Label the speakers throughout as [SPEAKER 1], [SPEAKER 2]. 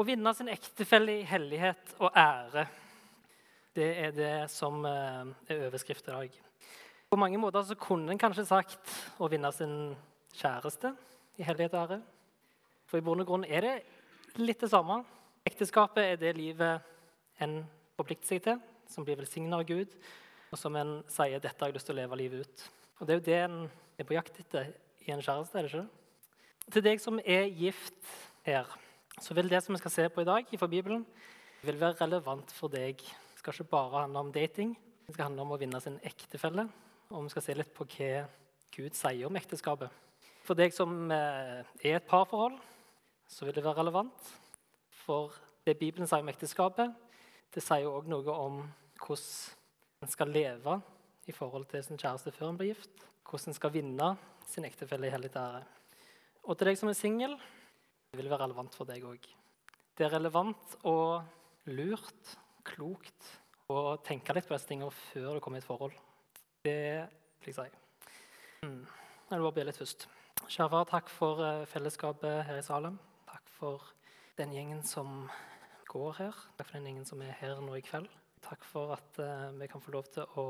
[SPEAKER 1] Å vinne sin ektefelle i hellighet og ære, det er det som eh, er overskrift i dag. På mange måter så kunne en kanskje sagt å vinne sin kjæreste i hellighet og ære. For i bunn og grunn er det litt det samme. Ekteskapet er det livet en forplikter seg til, som blir velsigna av Gud, og som en sier 'dette har jeg lyst til å leve livet ut'. Og Det er jo det en er på jakt etter i en kjæreste. er det ikke? Til deg som er gift her, så vil det som vi skal se på i dag fra Bibelen, vil være relevant for deg. Det skal ikke bare handle om dating, det skal handle om å vinne sin ektefelle. Og vi skal se litt på hva Gud sier om ekteskapet. For deg som eh, er et parforhold, så vil det være relevant. For det Bibelen sier om ekteskapet, det sier òg noe om hvordan en skal leve i forhold til sin kjæreste før en blir gift. Hvordan en skal vinne sin ektefelle i hellig ære. Og til deg som er singel, det vil være relevant for deg òg. Det er relevant og lurt, klokt, å tenke litt på disse tingene før du kommer i et forhold. Det vil jeg si. Mm. Jeg vil bare be litt først. Kjære far, takk for eh, fellesskapet her i Salem. Takk for den gjengen som går her. Takk for den gjengen som er her nå i kveld. Takk for at uh, vi kan få lov til å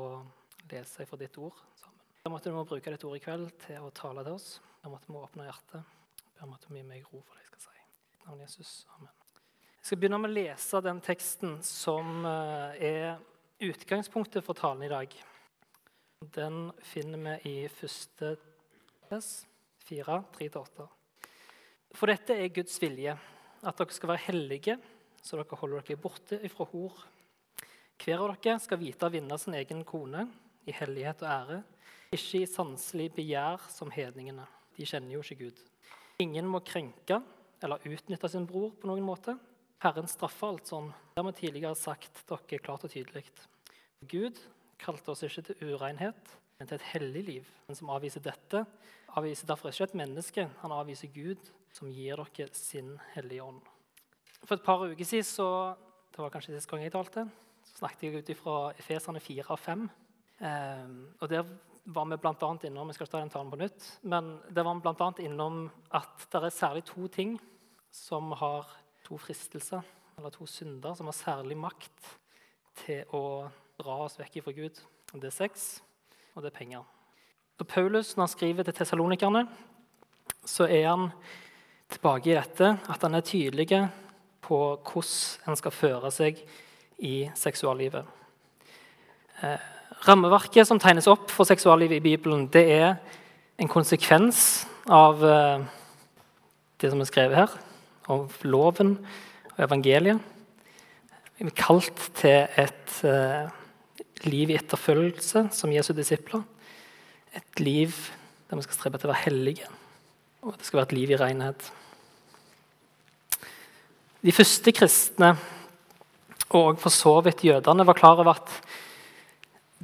[SPEAKER 1] lese fra ditt ord sammen. Da måtte du må bruke ditt ord i kveld til å tale til oss. Da måtte vi åpne hjertet. Ber om at du gir meg ro for det jeg skal si. Navn Jesus. Amen. Jeg skal begynne med å lese den teksten som uh, er utgangspunktet for talen i dag. Den finner vi i første vers 4, 3-8. For dette er Guds vilje, at dere skal være hellige, så dere holder dere borte ifra hor. Hver av dere skal vite å vinne sin egen kone i hellighet og ære, ikke i sanselig begjær som hedningene. De kjenner jo ikke Gud. Ingen må krenke eller utnytte sin bror på noen måte. Herren straffer alt sånn. Det har vi tidligere sagt dere klart og tydelig. Gud kalte oss ikke til urenhet, men til et hellig liv. Den som avviser dette, avviser derfor ikke et menneske. Han avviser Gud, som gir dere sin hellige ånd. For et par uker siden, så, det var kanskje siste gang jeg talte, så snakket jeg ut fra Efeserne 4 og 5. Eh, og der var vi annet innom jeg skal ikke ta den talen på nytt, men det var blant annet innom at det er særlig to ting som har to fristelser, eller to synder, som har særlig makt til å dra oss vekk fra Gud. Det er sex, og det er penger. Så Paulus, når han skriver til tessalonikerne, så er han tilbake i dette at han er tydelig på hvordan en skal føre seg i seksuallivet. Eh, rammeverket som tegnes opp for seksuallivet i Bibelen, det er en konsekvens av eh, det som er skrevet her, av loven og evangeliet. Vi er kalt til et eh, liv i etterfølgelse som Jesu disipler. Et liv der vi skal strebe til å være hellige, og det skal være et liv i renhet. De første kristne, og for så vidt jødene, var klar over at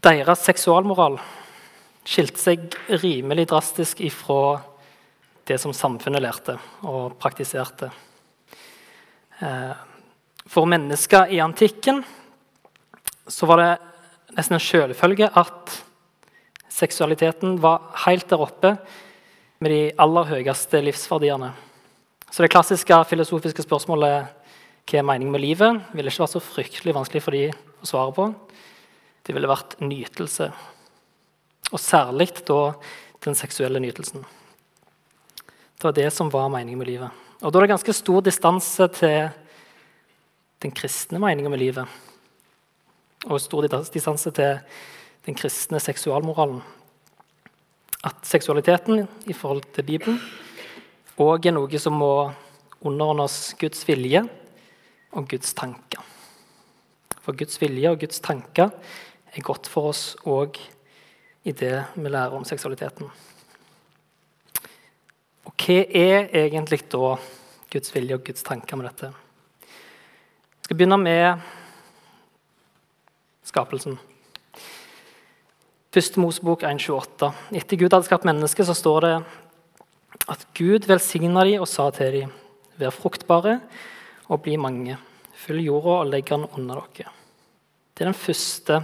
[SPEAKER 1] deres seksualmoral skilte seg rimelig drastisk ifra det som samfunnet lærte og praktiserte. Eh, for mennesker i antikken så var det nesten en selvfølge at seksualiteten var helt der oppe med de aller høyeste livsverdiene. Så det klassiske filosofiske spørsmålet hva er meningen med livet, ville ikke vært så fryktelig vanskelig for de å svare på. Det ville vært nytelse. Og særlig da den seksuelle nytelsen. Det var det som var meningen med livet. Og da er det ganske stor distanse til den kristne meningen med livet og stor distanse til den kristne seksualmoralen. At seksualiteten i forhold til Bibelen òg er noe som må underordnes Guds vilje og Guds tanker. For Guds vilje og Guds tanker er godt for oss òg i det vi lærer om seksualiteten. Og hva er egentlig da Guds vilje og Guds tanker med dette? Jeg skal begynne med skapelsen. Første Mosebok 1,28. Etter Gud hadde skapt mennesket, så står det at Gud velsigna dem og sa til dem, vær fruktbare og bli mange. Fyll jorda og legg den under dere. Det er den første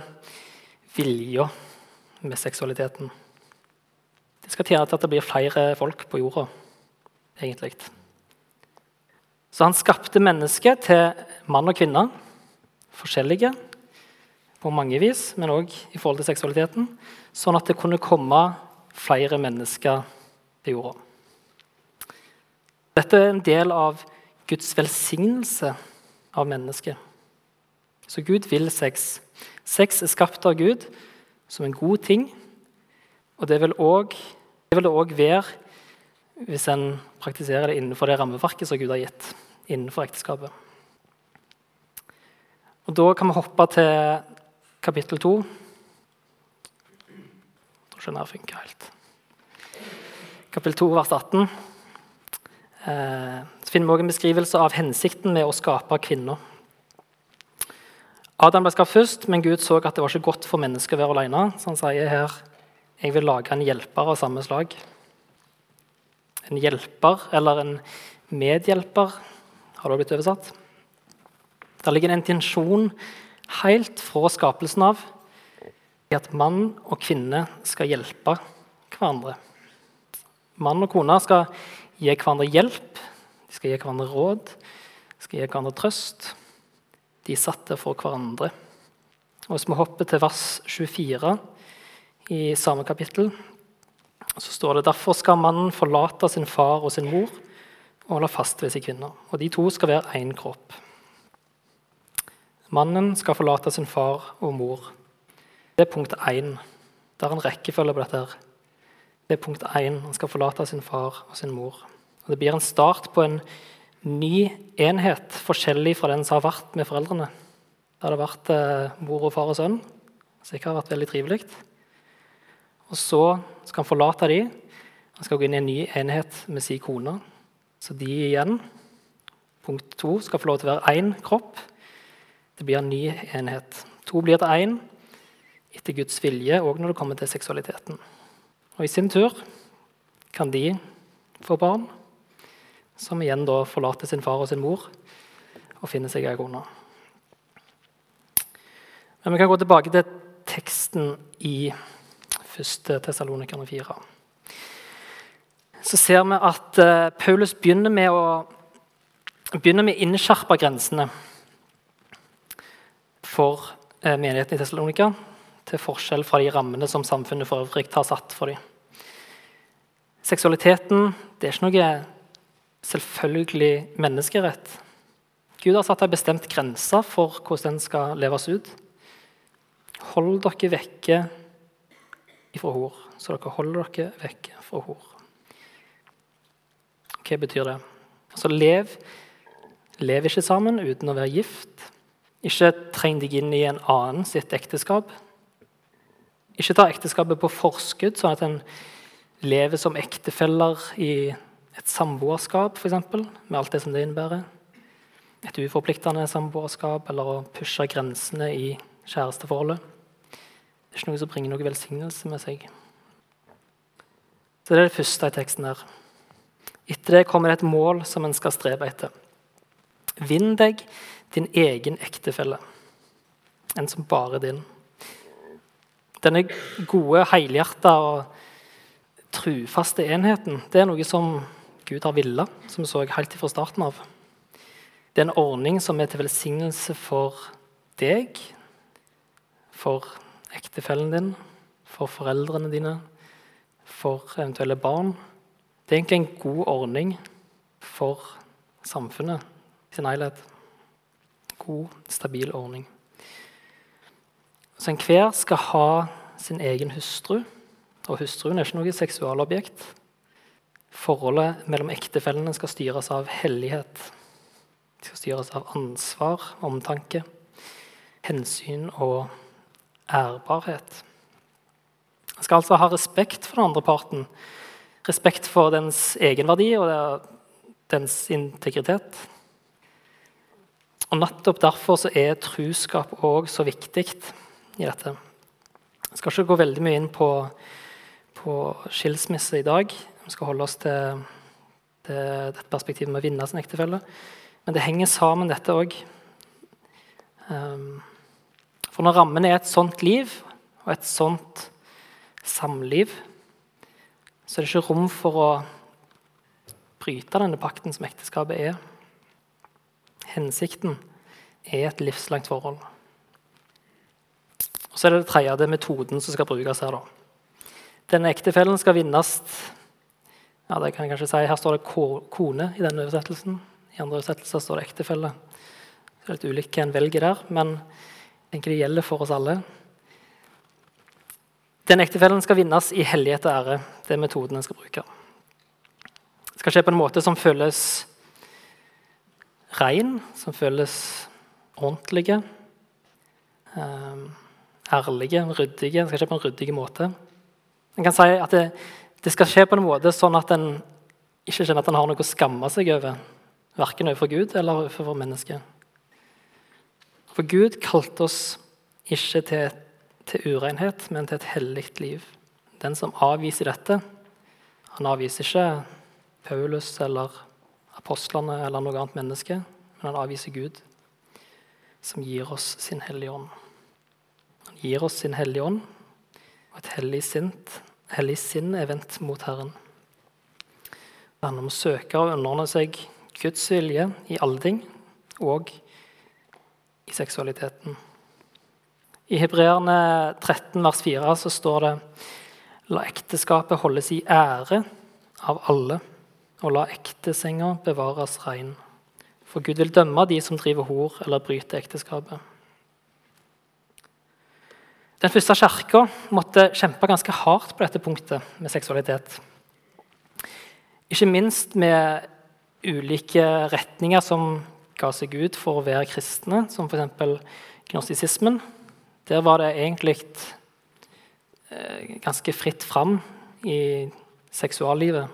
[SPEAKER 1] vilja med seksualiteten. Det skal tjene til at det blir flere folk på jorda, egentlig. Så han skapte mennesket til mann og kvinne, forskjellige på mange vis, men òg i forhold til seksualiteten, sånn at det kunne komme flere mennesker til jorda. Dette er en del av Guds velsignelse av mennesket. Så Gud vil sex. Sex er skapt av Gud som en god ting, og det vil det òg være hvis en praktiserer det innenfor det rammeverket som Gud har gitt innenfor ekteskapet. Og Da kan vi hoppe til kapittel 2. Jeg tror ikke den funker helt. Kapittel 2, vers 18. Eh, så finner vi også en beskrivelse av hensikten med å skape kvinner. Adam ble skapt først, men Gud så at det var ikke godt for mennesket å være alene. Så han sier her jeg vil lage en hjelper av samme slag. En hjelper eller en medhjelper har det blitt oversatt. Der ligger en intensjon helt fra skapelsen av at mann og kvinne skal hjelpe hverandre. Mann og kone skal gi hverandre hjelp, de skal gi hverandre råd, de skal gi hverandre trøst. De satte for hverandre. Og Hvis vi hopper til vers 24 i samme kapittel, så står det derfor skal mannen forlate sin far og sin mor og holde fast ved sin kvinne. Og de to skal være én kropp. Mannen skal forlate sin far og mor. Det er punkt én. Det er en rekkefølge på dette. her. Det er punkt én. Han skal forlate sin far og sin mor. Og det blir en start på en ny enhet, forskjellig fra den som har vært med foreldrene. Det hadde vært eh, mor og far og sønn. Sikkert har vært veldig trivelig. Og så skal han forlate dem. Han skal gå inn i en ny enhet med sin kone. Så de igjen, punkt to, skal få lov til å være én kropp. Det blir en ny enhet. To blir til én etter Guds vilje òg når det kommer til seksualiteten. Og I sin tur kan de få barn, som igjen da forlater sin far og sin mor og finner seg ei kone. Men vi kan gå tilbake til teksten i 1. Tessalonikerne 4 så ser vi at uh, Paulus begynner med å begynner med innskjerpe grensene for uh, menigheten i Tessalonika, til forskjell fra de rammene som samfunnet for øvrig har satt for dem. Seksualiteten det er ikke noe selvfølgelig menneskerett. Gud har satt en bestemt grense for hvordan den skal leves ut. Hold dere vekke ifra hor, så dere holder dere vekke fra hor. Hva betyr det? Altså, lev, lev ikke sammen uten å være gift. Ikke treng deg inn i en annen sitt ekteskap. Ikke ta ekteskapet på forskudd, sånn at en lever som ektefeller i et samboerskap, f.eks., med alt det som det innebærer. Et uforpliktende samboerskap eller å pushe grensene i kjæresteforholdet. Det er ikke noe som bringer noe velsignelse med seg. Så Det er det første i teksten her. Etter det kommer det et mål som en skal strebe etter. Vinn deg din egen ektefelle, en som bare er din. Denne gode, helhjerta og trufaste enheten det er noe som Gud har villa, som vi så helt fra starten av. Det er en ordning som er til velsignelse for deg, for ektefellen din, for foreldrene dine, for eventuelle barn. Det er egentlig en god ordning for samfunnet i sin helhet. God, stabil ordning. Så enhver skal ha sin egen hustru, og hustruen er ikke noe seksualobjekt. Forholdet mellom ektefellene skal styres av hellighet. Det skal styres av ansvar, omtanke, hensyn og ærbarhet. En skal altså ha respekt for den andre parten respekt for dens egenverdi og dens integritet. Og Nettopp derfor er truskap òg så viktig i dette. Jeg skal ikke gå veldig mye inn på, på skilsmisse i dag. Skal holde oss til, til dette perspektivet med å vinne sin ektefelle. Men det henger sammen, dette òg. Um, for når rammen er et sånt liv og et sånt samliv, så er det ikke rom for å bryte denne pakten som ekteskapet er. hensikten, er et livslangt forhold. Og Så er det det tredje, det er metoden som skal brukes her. da. Denne ektefellen skal vinnes ja, det kan jeg kanskje si. Her står det kone i denne oversettelsen. I andre oversettelser står det ektefelle. Det er litt ulikt hva en velger der, men jeg tenker det gjelder for oss alle. Den ektefellen skal vinnes i hellighet og ære. Det er metoden en skal bruke. Det skal skje på en måte som føles ren, som føles ordentlige, eh, ærlige, ryddige. Det skal skje på en ryddig måte. En kan si at det, det skal skje på en måte sånn at en ikke kjenner at en har noe å skamme seg over, verken overfor Gud eller overfor mennesket. For Gud kalte oss ikke til, til urenhet, men til et hellig liv. Den som avviser dette, han avviser ikke Paulus eller apostlene eller noe annet menneske, men han avviser Gud, som gir oss sin Hellige Ånd. Han gir oss sin Hellige Ånd og et hellig sint hellig sinn er vendt mot Herren. Det handler om å søke og underordne seg Guds vilje i alle ting, og i seksualiteten. I Hebreerne 13, vers 4 så står det La ekteskapet holdes i ære av alle, og la ektesenga bevares rein. For Gud vil dømme de som driver hor eller bryter ekteskapet. Den første kirka måtte kjempe ganske hardt på dette punktet med seksualitet. Ikke minst med ulike retninger som ga seg ut for å være kristne, som f.eks. gnostisismen. Der var det egentlig eh, ganske fritt fram i seksuallivet.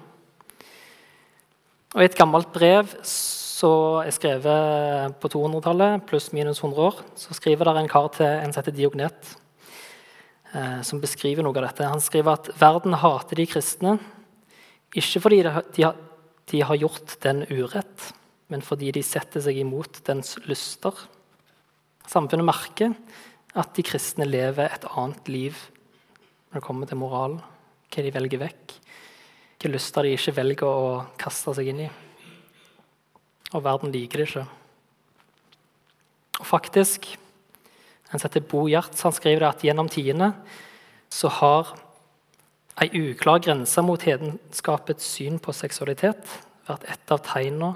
[SPEAKER 1] Og I et gammelt brev som er skrevet på 200-tallet, pluss minus 100 år, så skriver der en kar til en som heter Diognet som beskriver noe av dette. Han skriver at verden hater de kristne ikke fordi de har gjort den urett, men fordi de setter seg imot dens lyster. Samfunnet merker at de kristne lever et annet liv når det kommer til moral, hva de velger vekk, hvilke lyster de ikke velger å kaste seg inn i. Og verden liker det ikke. Og faktisk en setter Bo Gjertz, han skriver at gjennom tidene så har ei uklar grense mot hedenskapets syn på seksualitet vært et av tegnene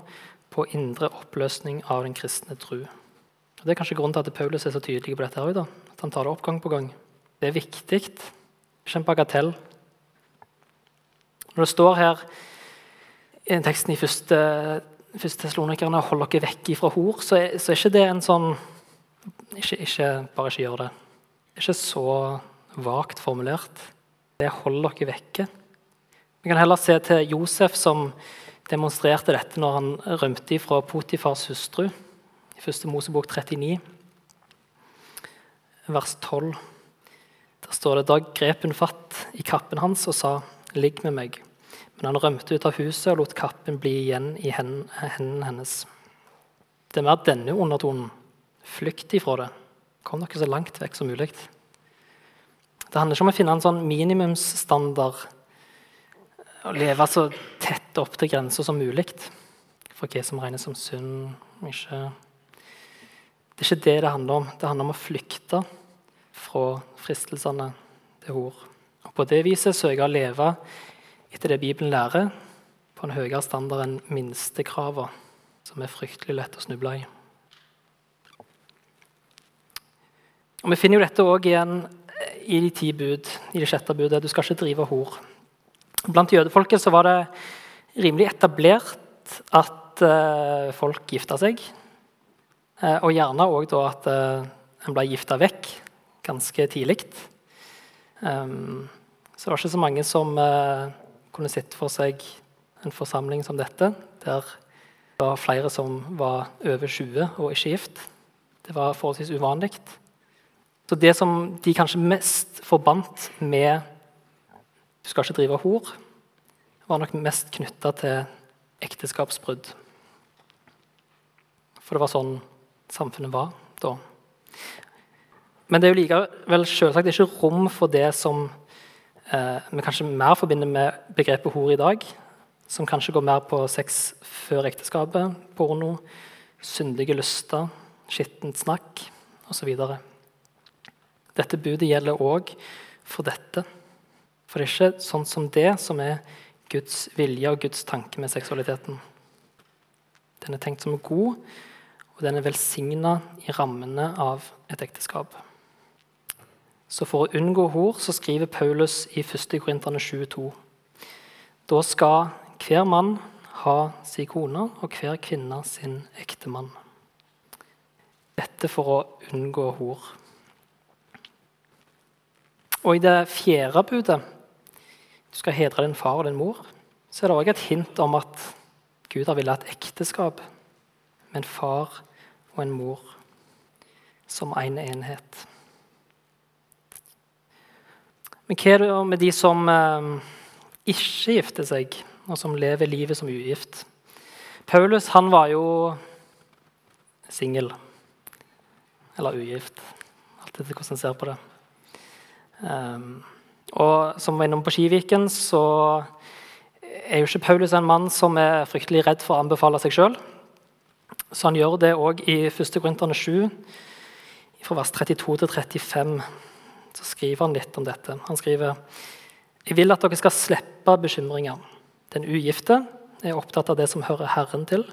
[SPEAKER 1] på indre oppløsning av den kristne tru. Og det er kanskje grunnen til at Paulus er så tydelig på dette. Her, da. At han tar det opp gang på gang. Det er viktig, ikke en bagatell. Når det står her i teksten i første, Teslonikerne 'hold dere vekk ifra hor', så er, så er ikke det en sånn ikke, ikke, bare ikke gjør det. Ikke så vagt formulert. Det holder dere vekke. Vi kan heller se til Josef, som demonstrerte dette når han rømte fra Potifars hustru. I 1. Mosebok 39, vers 12. Der står det da grep hun fatt i kappen hans og sa, 'Ligg med meg.' Men han rømte ut av huset og lot kappen bli igjen i hendene hennes. Det er mer denne undertonen Flykt ifra det. Kom dere så langt vekk som mulig. Det handler ikke om å finne en sånn minimumsstandard å leve så tett opp til grensa som mulig for hva som regnes som synd. Ikke. Det er ikke det det handler om. Det handler om å flykte fra fristelsene til hor. Og På det viset søke å leve etter det Bibelen lærer, på en høyere standard enn minstekravene, som er fryktelig lett å snuble i. Og Vi finner jo dette òg igjen i de ti bud, i det sjette budet. Du skal ikke drive hor. Blant jødefolket så var det rimelig etablert at uh, folk gifta seg. Uh, og gjerne òg at uh, en ble gifta vekk ganske tidlig. Um, så det var ikke så mange som kunne sett for seg en forsamling som dette, der det var flere som var over 20 og ikke gift. Det var forholdsvis uvanlig. Så det som de kanskje mest forbandt med du skal ikke drive hor, var nok mest knytta til ekteskapsbrudd. For det var sånn samfunnet var da. Men det er jo likevel selvsagt ikke rom for det som eh, vi kanskje mer forbinder med begrepet hor i dag, som kanskje går mer på sex før ekteskapet, porno, syndige lyster, skittent snakk osv. Dette budet gjelder òg for dette. For det er ikke sånn som det som er Guds vilje og Guds tanke med seksualiteten. Den er tenkt som god, og den er velsigna i rammene av et ekteskap. Så for å unngå hor så skriver Paulus i 1. Korinterne 22.: Da skal hver mann ha sin kone og hver kvinne sin ektemann. Dette for å unngå hor. Og i det fjerde budet, du skal hedre din far og din mor, så er det òg et hint om at Gud har villet et ekteskap med en far og en mor som én en enhet. Men hva er det med de som eh, ikke gifter seg, og som lever livet som ugift? Paulus han var jo singel. Eller ugift. Alt etter hvordan en ser på det. Um, og som var innom på Skiviken, så er jo ikke Paulus en mann som er fryktelig redd for å anbefale seg sjøl. Så han gjør det òg i 1. Korinterne 7, fra vers 32 til 35. Så skriver han litt om dette. Han skriver jeg vil at dere skal slippe bekymringer. Den ugifte er opptatt av det som hører Herren til,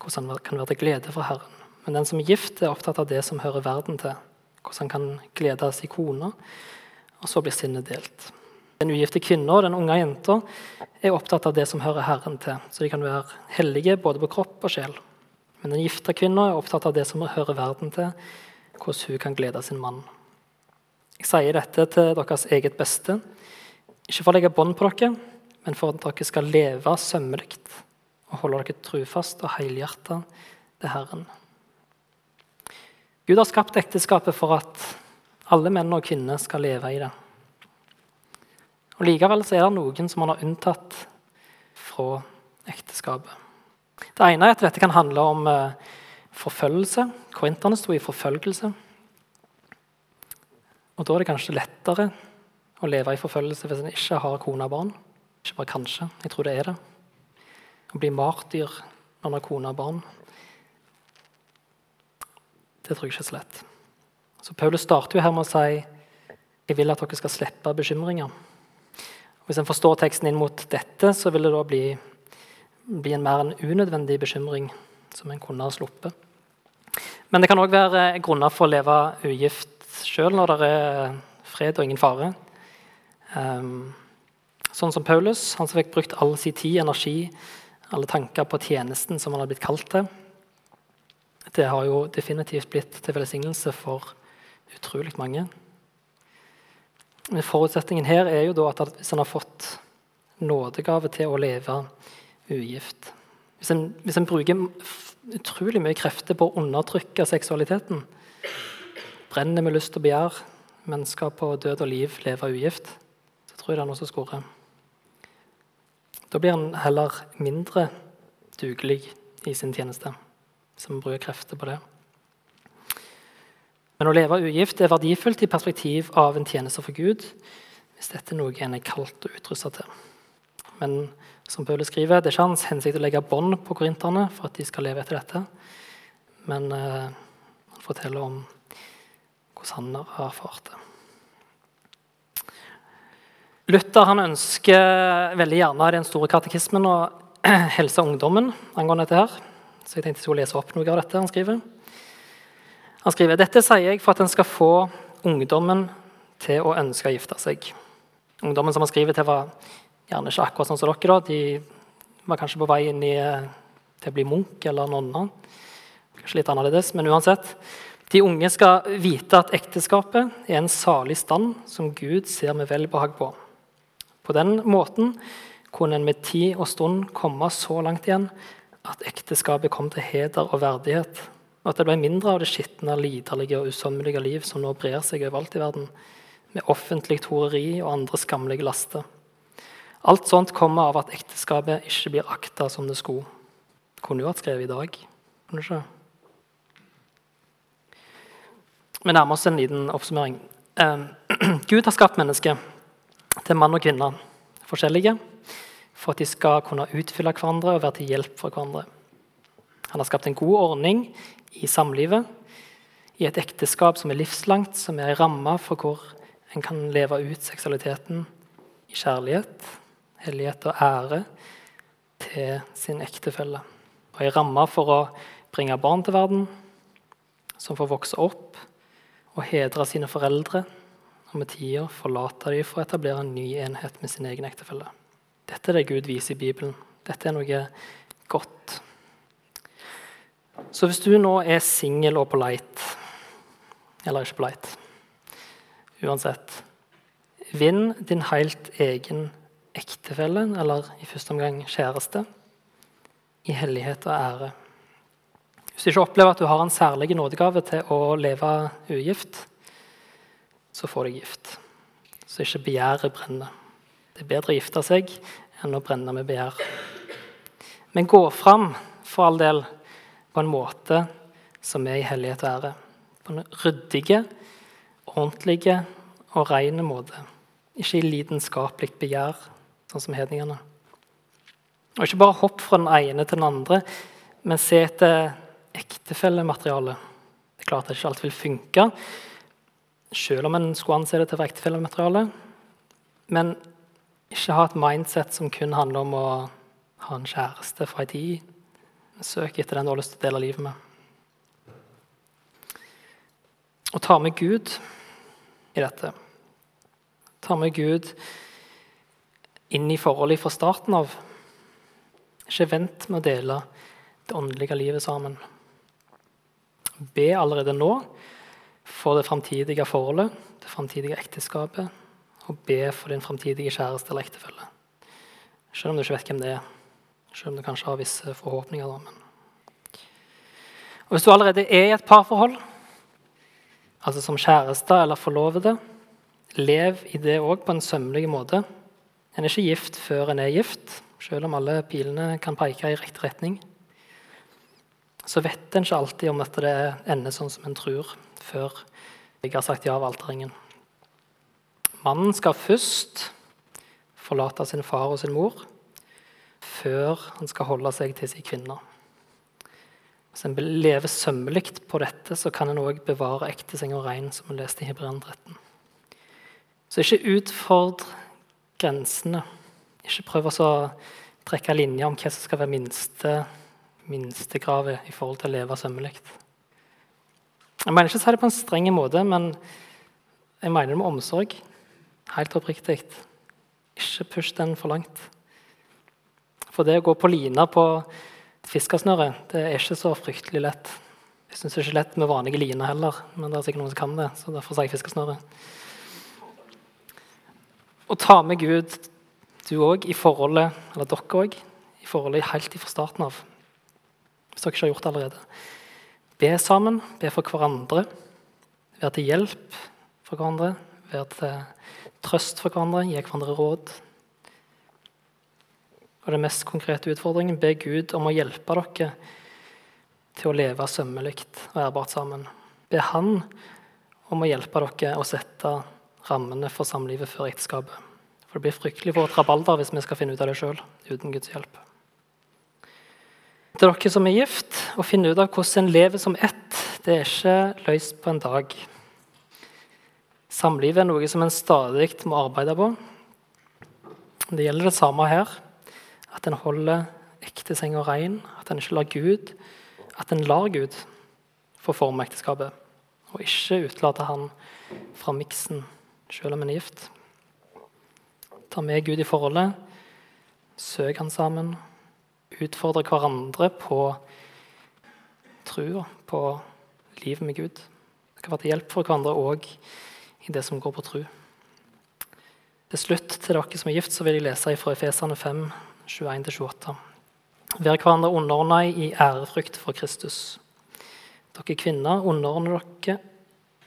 [SPEAKER 1] hvordan han kan være til glede for Herren. Men den som er gift, er opptatt av det som hører verden til, hvordan han kan glede sin kone og så blir sinnet delt. Den ugifte kvinna og den unge jenta er opptatt av det som hører Herren til, så de kan være hellige både på kropp og sjel. Men den gifte kvinna er opptatt av det som hører verden til, hvordan hun kan glede sin mann. Jeg sier dette til deres eget beste, ikke for å legge bånd på dere, men for at dere skal leve sømmelig og holde dere trufast og helhjertet til Herren. Gud har skapt ekteskapet for at alle menn og kvinner skal leve i det. Og Likevel er det noen som man har unntatt fra ekteskapet. Det ene er at dette kan handle om eh, forfølgelse. Korinterne sto i forfølgelse. Og Da er det kanskje lettere å leve i forfølgelse hvis en ikke har kone og barn. Ikke bare kanskje, jeg tror det er det. Å bli martyr når en har kone og barn, det tror jeg ikke er så lett. Så Paulus starter jo her med å si jeg vil at dere skal slippe bekymringer. Og hvis en forstår teksten inn mot dette, så vil det da bli, bli en mer en unødvendig bekymring som en kunne ha sluppet. Men det kan òg være grunner for å leve ugift sjøl når det er fred og ingen fare. Um, sånn som Paulus, han som fikk brukt all sin tid, energi, alle tanker på tjenesten som han hadde blitt kalt til. Det har jo definitivt blitt til velsignelse for utrolig mange. Men forutsetningen her er jo at hvis en har fått nådegave til å leve ugift Hvis en, hvis en bruker utrolig mye krefter på å undertrykke seksualiteten, brenner med lyst og begjær, men skal på død og liv leve ugift, så tror jeg det er noe som skurrer. Da blir en heller mindre dugelig i sin tjeneste, som bruker krefter på det. Men å leve ugift er verdifullt i perspektiv av en tjeneste for Gud, hvis dette er noe en er kalt og utrusta til. Men som Paulus skriver, det er ikke hans hensikt å legge bånd på korinterne for at de skal leve etter dette. Men eh, han forteller om hvordan han har erfart det. Luther han ønsker veldig gjerne den store katekismen å helse ungdommen angående dette. her. Så jeg tenkte jeg skulle lese opp noe av dette han skriver. Han skriver dette sier jeg for at en skal få ungdommen til å ønske å gifte seg. Ungdommen som han skriver til, var gjerne ikke akkurat sånn som dere. Da. De var kanskje på vei inn i, eh, til å bli munk eller nonne. Kanskje litt annerledes, men uansett. De unge skal vite at ekteskapet er en salig stand som Gud ser med velbehag på. På den måten kunne en med tid og stund komme så langt igjen at ekteskapet kom til heder og verdighet og at det ble mindre av det skitne, liderlige og usømmelige liv som nå brer seg overalt i verden, med offentlig horeri og andre skammelige laster. Alt sånt kommer av at ekteskapet ikke blir akta som det skulle. Det kunne jo vært skrevet i dag. kunne ikke? Vi nærmer oss en liten oppsummering. Eh, Gud har skapt mennesker til mann og kvinne, forskjellige, for at de skal kunne utfylle hverandre og være til hjelp for hverandre. Han har skapt en god ordning i samlivet, i et ekteskap som er livslangt, som er ei ramme for hvor en kan leve ut seksualiteten i kjærlighet, hellighet og ære til sin ektefelle. Og ei ramme for å bringe barn til verden, som får vokse opp og hedre sine foreldre, og med tida forlate dem for å etablere en ny enhet med sin egen ektefelle. Dette er det Gud viser i Bibelen. Dette er noe. Så hvis du nå er singel og på leit, eller ikke på leit Uansett Vinn din helt egen ektefelle, eller i første omgang kjæreste, i hellighet og ære. Hvis du ikke opplever at du har en særlig nådegave til å leve ugift, så får du gift. Så ikke begjæret brenner. Det er bedre å gifte seg enn å brenne med begjær. Men gå fram, for all del, på en måte som er i hellighet og ære. På en ryddig, ordentlige og ren måte. Ikke i lidenskapelig begjær, sånn som hedningene. Og ikke bare hopp fra den ene til den andre, men se etter ektefellemateriale. Det er klart at det ikke alltid vil funke, selv om en skulle anse det til å være ektefellemateriale. Men ikke ha et mindset som kun handler om å ha en kjæreste fra ei tid. Søk etter den du har lyst til å dele livet med. Og ta med Gud i dette. Ta med Gud inn i forholdet fra starten av. Ikke vent med å dele det åndelige livet sammen. Be allerede nå for det framtidige forholdet, det framtidige ekteskapet, og be for din framtidige kjæreste eller ektefelle. Selv om du ikke vet hvem det er. Selv om du kanskje har visse forhåpninger. Da, men. Og Hvis du allerede er i et parforhold, altså som kjæreste eller forlovede, lev i det òg på en sømmelig måte. En er ikke gift før en er gift, selv om alle pilene kan peke i riktig retning. Så vet en ikke alltid om at det ender sånn som en tror, før jeg har sagt ja av alterringen. Mannen skal først forlate sin far og sin mor før han skal holde seg til sin kvinne. Hvis en lever sømmelig på dette, så kan en òg bevare ekteseng og rein, som vi leste i Hebrean 13. Så ikke utfordr grensene. Ikke prøv å trekke linjer om hva som skal være minste, minstekravet i forhold til å leve sømmelig. Jeg mener ikke å si det på en streng måte, men jeg mener det med omsorg. Helt oppriktig. Ikke push den for langt. For det å gå på lina på fiskesnøre det er ikke så fryktelig lett. Jeg syns ikke lett med vanlige liner heller, men det er sikkert noen som kan det. så derfor sier jeg fiskesnøre. Å ta med Gud, du òg, i forholdet, eller dere òg, i forholdet helt fra starten av. Hvis dere ikke har gjort det allerede. Be sammen, be for hverandre. Vær til hjelp for hverandre. Vær til trøst for hverandre, gi hverandre råd. Og den mest konkrete utfordringen be Gud om å hjelpe dere til å leve sømmelig og ærbart sammen. Be Han om å hjelpe dere å sette rammene for samlivet før ekteskapet. For det blir fryktelig for rabalder hvis vi skal finne ut av det sjøl uten Guds hjelp. Til dere som er gift, å finne ut av hvordan en lever som ett, det er ikke løst på en dag. Samlivet er noe som en stadig må arbeide på. Det gjelder det samme her. At en holder ektesenga rein. At en ikke lar Gud At en lar Gud få forme ekteskapet. Og ikke utelater han fra miksen selv om en er gift. Ta med Gud i forholdet. Søk han sammen. Utfordre hverandre på trua, på livet med Gud. Det kan være til hjelp for hverandre òg i det som går på tru. Til slutt til dere som er gift, så vil jeg lese fra Efesene 5, 21-28. Vær hverandre underordna i ærefrykt for Kristus. Dere kvinner, underordner dere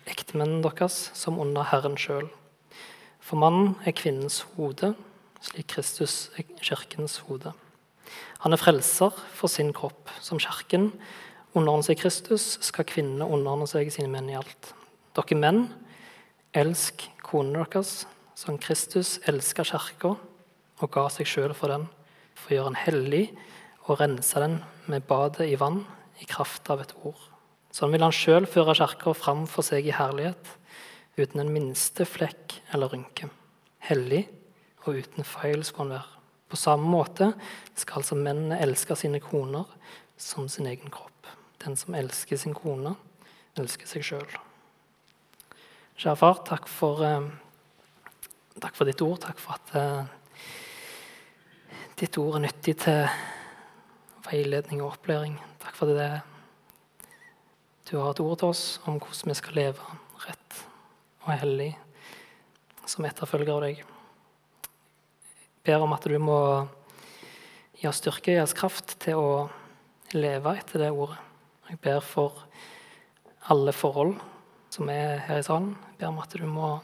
[SPEAKER 1] ektemennene deres som under Herren sjøl. For mannen er kvinnens hode, slik Kristus er kirkens hode. Han er frelser for sin kropp. Som kirken underordner seg Kristus, skal kvinnene underordne seg sine menn i alt. Dere menn, Elsk konene deres som Kristus elska kirka og ga seg sjøl for den, for å gjøre den hellig og rense den med badet i vann i kraft av et ord. Sånn vil han sjøl føre kirka fram for seg i herlighet, uten en minste flekk eller rynke. Hellig og uten feil skulle han være. På samme måte skal altså mennene elske sine koner som sin egen kropp. Den som elsker sin kone, elsker seg sjøl. Kjære far, takk for, eh, takk for, ditt ord. Takk for at eh, ditt ord er nyttig til veiledning og opplæring. Takk for det du har et ord til oss om hvordan vi skal leve rett og hellig som etterfølger av deg Jeg ber om at du må gi oss styrke, gi oss kraft til å leve etter det ordet. Jeg ber for alle forhold som er her i salen. Jeg ber om at du må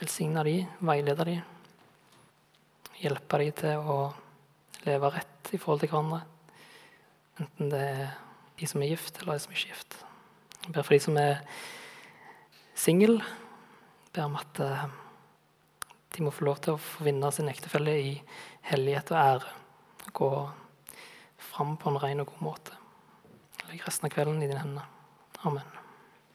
[SPEAKER 1] velsigne dem, veilede dem. Hjelpe dem til å leve rett i forhold til hverandre. Enten det er de som er gift, eller de som ikke er gift. Jeg ber for de som er single. Ber om at eh, de må få lov til å få vinne sin ektefelle i hellighet og ære. Gå fram på en ren og god måte. Legg resten av kvelden i dine hender. Amen.